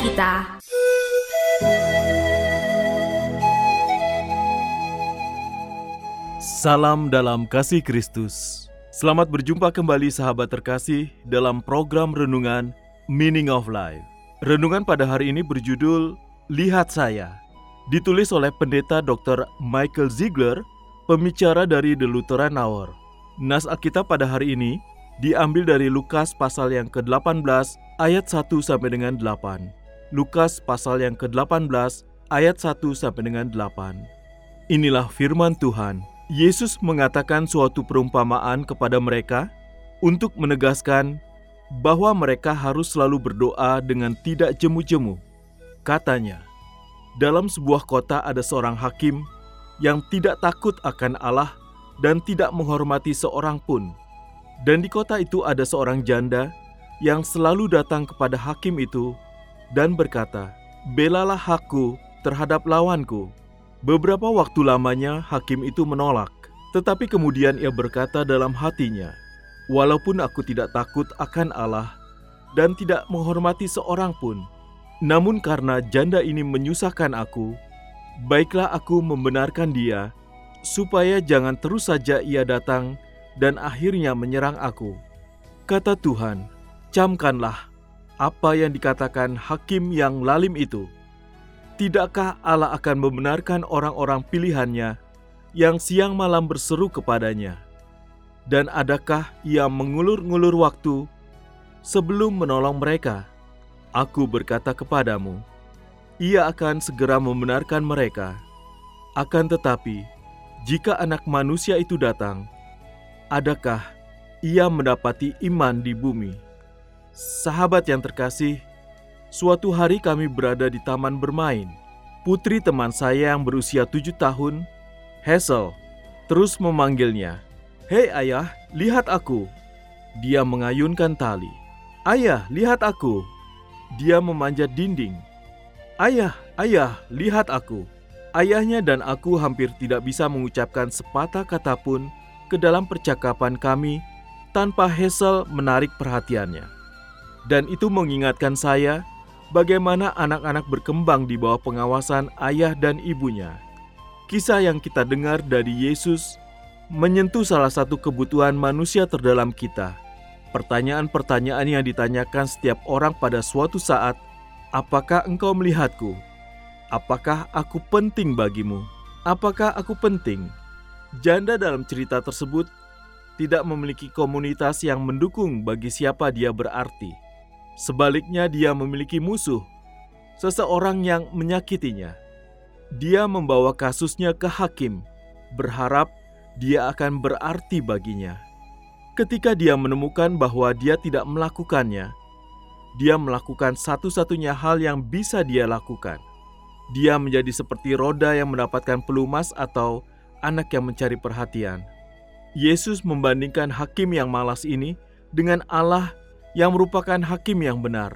Kita Salam dalam kasih Kristus. Selamat berjumpa kembali sahabat terkasih dalam program renungan Meaning of Life. Renungan pada hari ini berjudul Lihat Saya. Ditulis oleh pendeta Dr. Michael Ziegler, pembicara dari The Lutheran Hour. Nas Alkitab pada hari ini diambil dari Lukas pasal yang ke-18 ayat 1 sampai dengan 8. Lukas pasal yang ke-18 ayat 1 sampai dengan 8. Inilah firman Tuhan. Yesus mengatakan suatu perumpamaan kepada mereka untuk menegaskan bahwa mereka harus selalu berdoa dengan tidak jemu-jemu. Katanya, dalam sebuah kota ada seorang hakim yang tidak takut akan Allah dan tidak menghormati seorang pun. Dan di kota itu ada seorang janda yang selalu datang kepada hakim itu dan berkata, "Belalah aku terhadap lawanku." Beberapa waktu lamanya hakim itu menolak, tetapi kemudian ia berkata dalam hatinya, "Walaupun aku tidak takut akan Allah dan tidak menghormati seorang pun, namun karena janda ini menyusahkan aku, baiklah aku membenarkan dia, supaya jangan terus saja ia datang dan akhirnya menyerang aku." Kata Tuhan, "Camkanlah apa yang dikatakan hakim yang lalim itu." Tidakkah Allah akan membenarkan orang-orang pilihannya yang siang malam berseru kepadanya? Dan adakah ia mengulur-ngulur waktu sebelum menolong mereka? Aku berkata kepadamu, ia akan segera membenarkan mereka. Akan tetapi, jika anak manusia itu datang, adakah ia mendapati iman di bumi? Sahabat yang terkasih, Suatu hari kami berada di taman bermain. Putri teman saya yang berusia tujuh tahun, Hazel, terus memanggilnya. Hei ayah, lihat aku. Dia mengayunkan tali. Ayah, lihat aku. Dia memanjat dinding. Ayah, ayah, lihat aku. Ayahnya dan aku hampir tidak bisa mengucapkan sepatah kata pun ke dalam percakapan kami tanpa Hazel menarik perhatiannya. Dan itu mengingatkan saya bagaimana anak-anak berkembang di bawah pengawasan ayah dan ibunya. Kisah yang kita dengar dari Yesus menyentuh salah satu kebutuhan manusia terdalam kita. Pertanyaan-pertanyaan yang ditanyakan setiap orang pada suatu saat, apakah engkau melihatku? Apakah aku penting bagimu? Apakah aku penting? Janda dalam cerita tersebut tidak memiliki komunitas yang mendukung bagi siapa dia berarti. Sebaliknya, dia memiliki musuh, seseorang yang menyakitinya. Dia membawa kasusnya ke hakim, berharap dia akan berarti baginya. Ketika dia menemukan bahwa dia tidak melakukannya, dia melakukan satu-satunya hal yang bisa dia lakukan. Dia menjadi seperti roda yang mendapatkan pelumas atau anak yang mencari perhatian. Yesus membandingkan hakim yang malas ini dengan Allah yang merupakan hakim yang benar.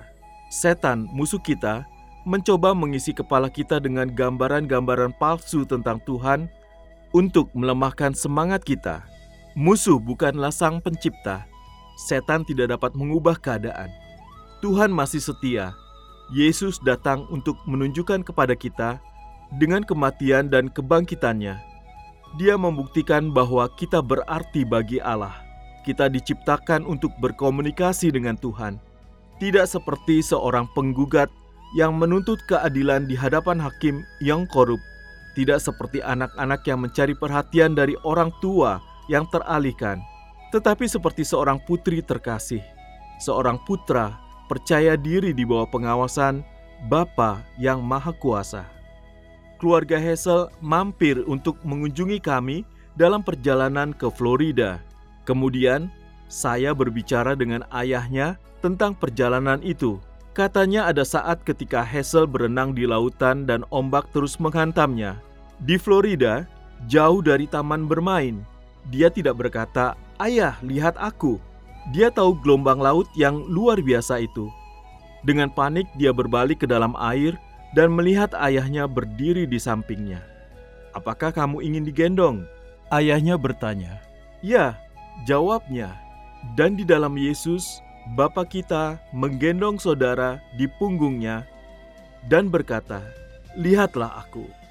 Setan, musuh kita, mencoba mengisi kepala kita dengan gambaran-gambaran palsu tentang Tuhan untuk melemahkan semangat kita. Musuh bukanlah sang pencipta. Setan tidak dapat mengubah keadaan. Tuhan masih setia. Yesus datang untuk menunjukkan kepada kita dengan kematian dan kebangkitannya. Dia membuktikan bahwa kita berarti bagi Allah kita diciptakan untuk berkomunikasi dengan Tuhan, tidak seperti seorang penggugat yang menuntut keadilan di hadapan hakim yang korup, tidak seperti anak-anak yang mencari perhatian dari orang tua yang teralihkan, tetapi seperti seorang putri terkasih, seorang putra percaya diri di bawah pengawasan Bapa yang Maha Kuasa. Keluarga Hazel mampir untuk mengunjungi kami dalam perjalanan ke Florida. Kemudian, saya berbicara dengan ayahnya tentang perjalanan itu. Katanya ada saat ketika Hazel berenang di lautan dan ombak terus menghantamnya. Di Florida, jauh dari taman bermain, dia tidak berkata, "Ayah, lihat aku." Dia tahu gelombang laut yang luar biasa itu. Dengan panik, dia berbalik ke dalam air dan melihat ayahnya berdiri di sampingnya. "Apakah kamu ingin digendong?" Ayahnya bertanya. "Ya," jawabnya. Dan di dalam Yesus, Bapa kita menggendong saudara di punggungnya dan berkata, "Lihatlah aku."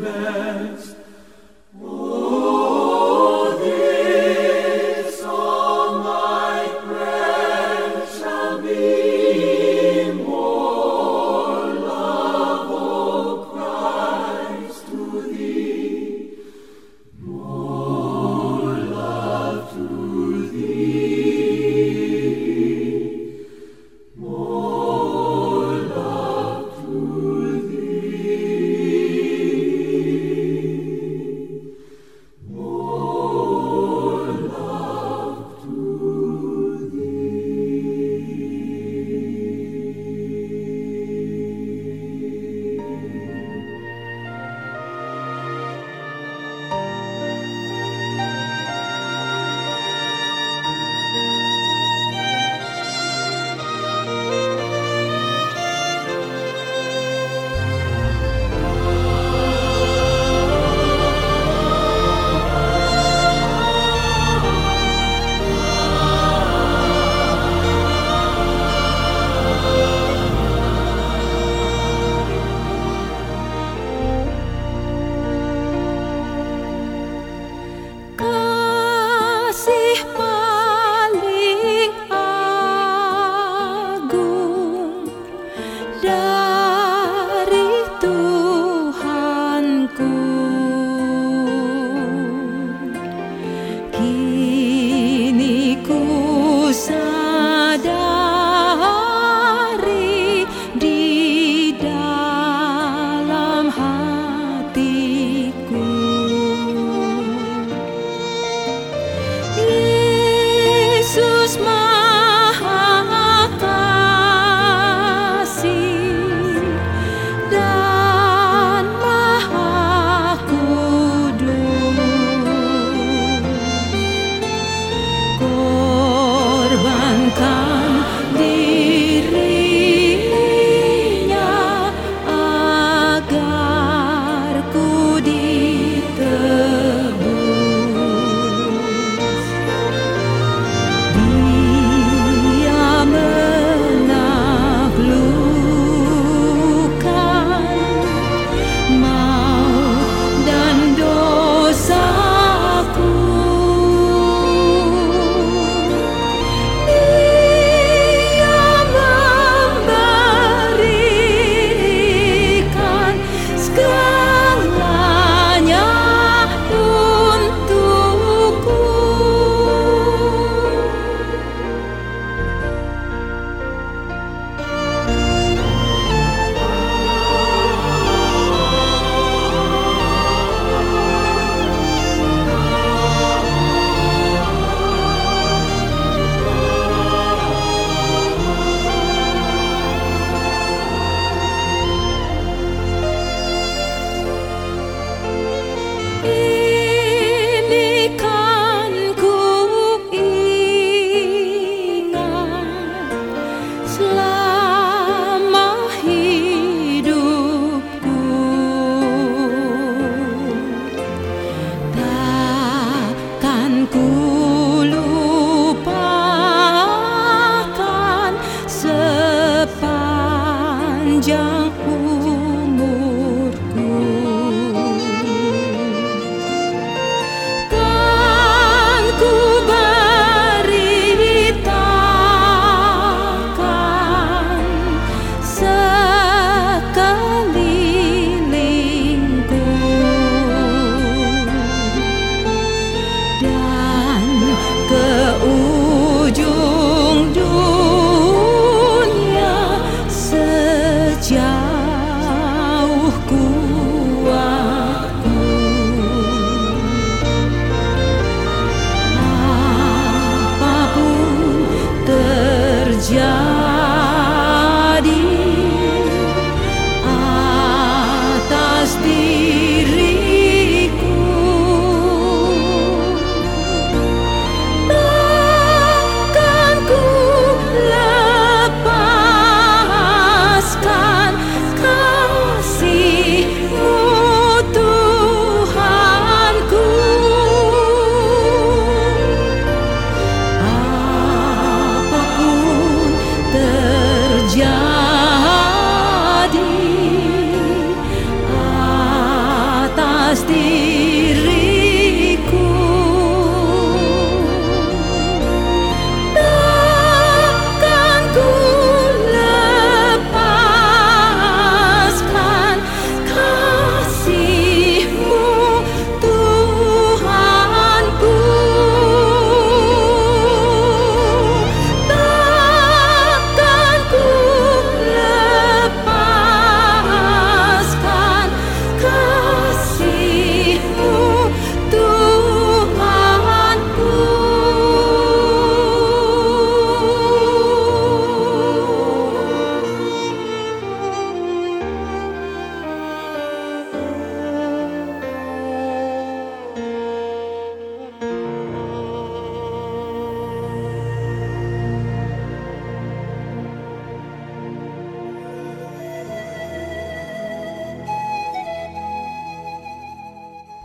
man. Panjang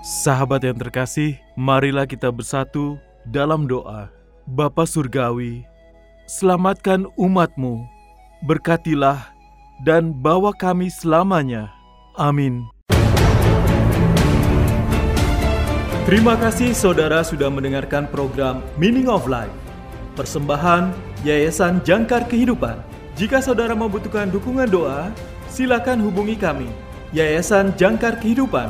Sahabat yang terkasih, marilah kita bersatu dalam doa. Bapa Surgawi, selamatkan umatmu, berkatilah dan bawa kami selamanya. Amin. Terima kasih saudara sudah mendengarkan program Meaning of Life. Persembahan Yayasan Jangkar Kehidupan. Jika saudara membutuhkan dukungan doa, silakan hubungi kami. Yayasan Jangkar Kehidupan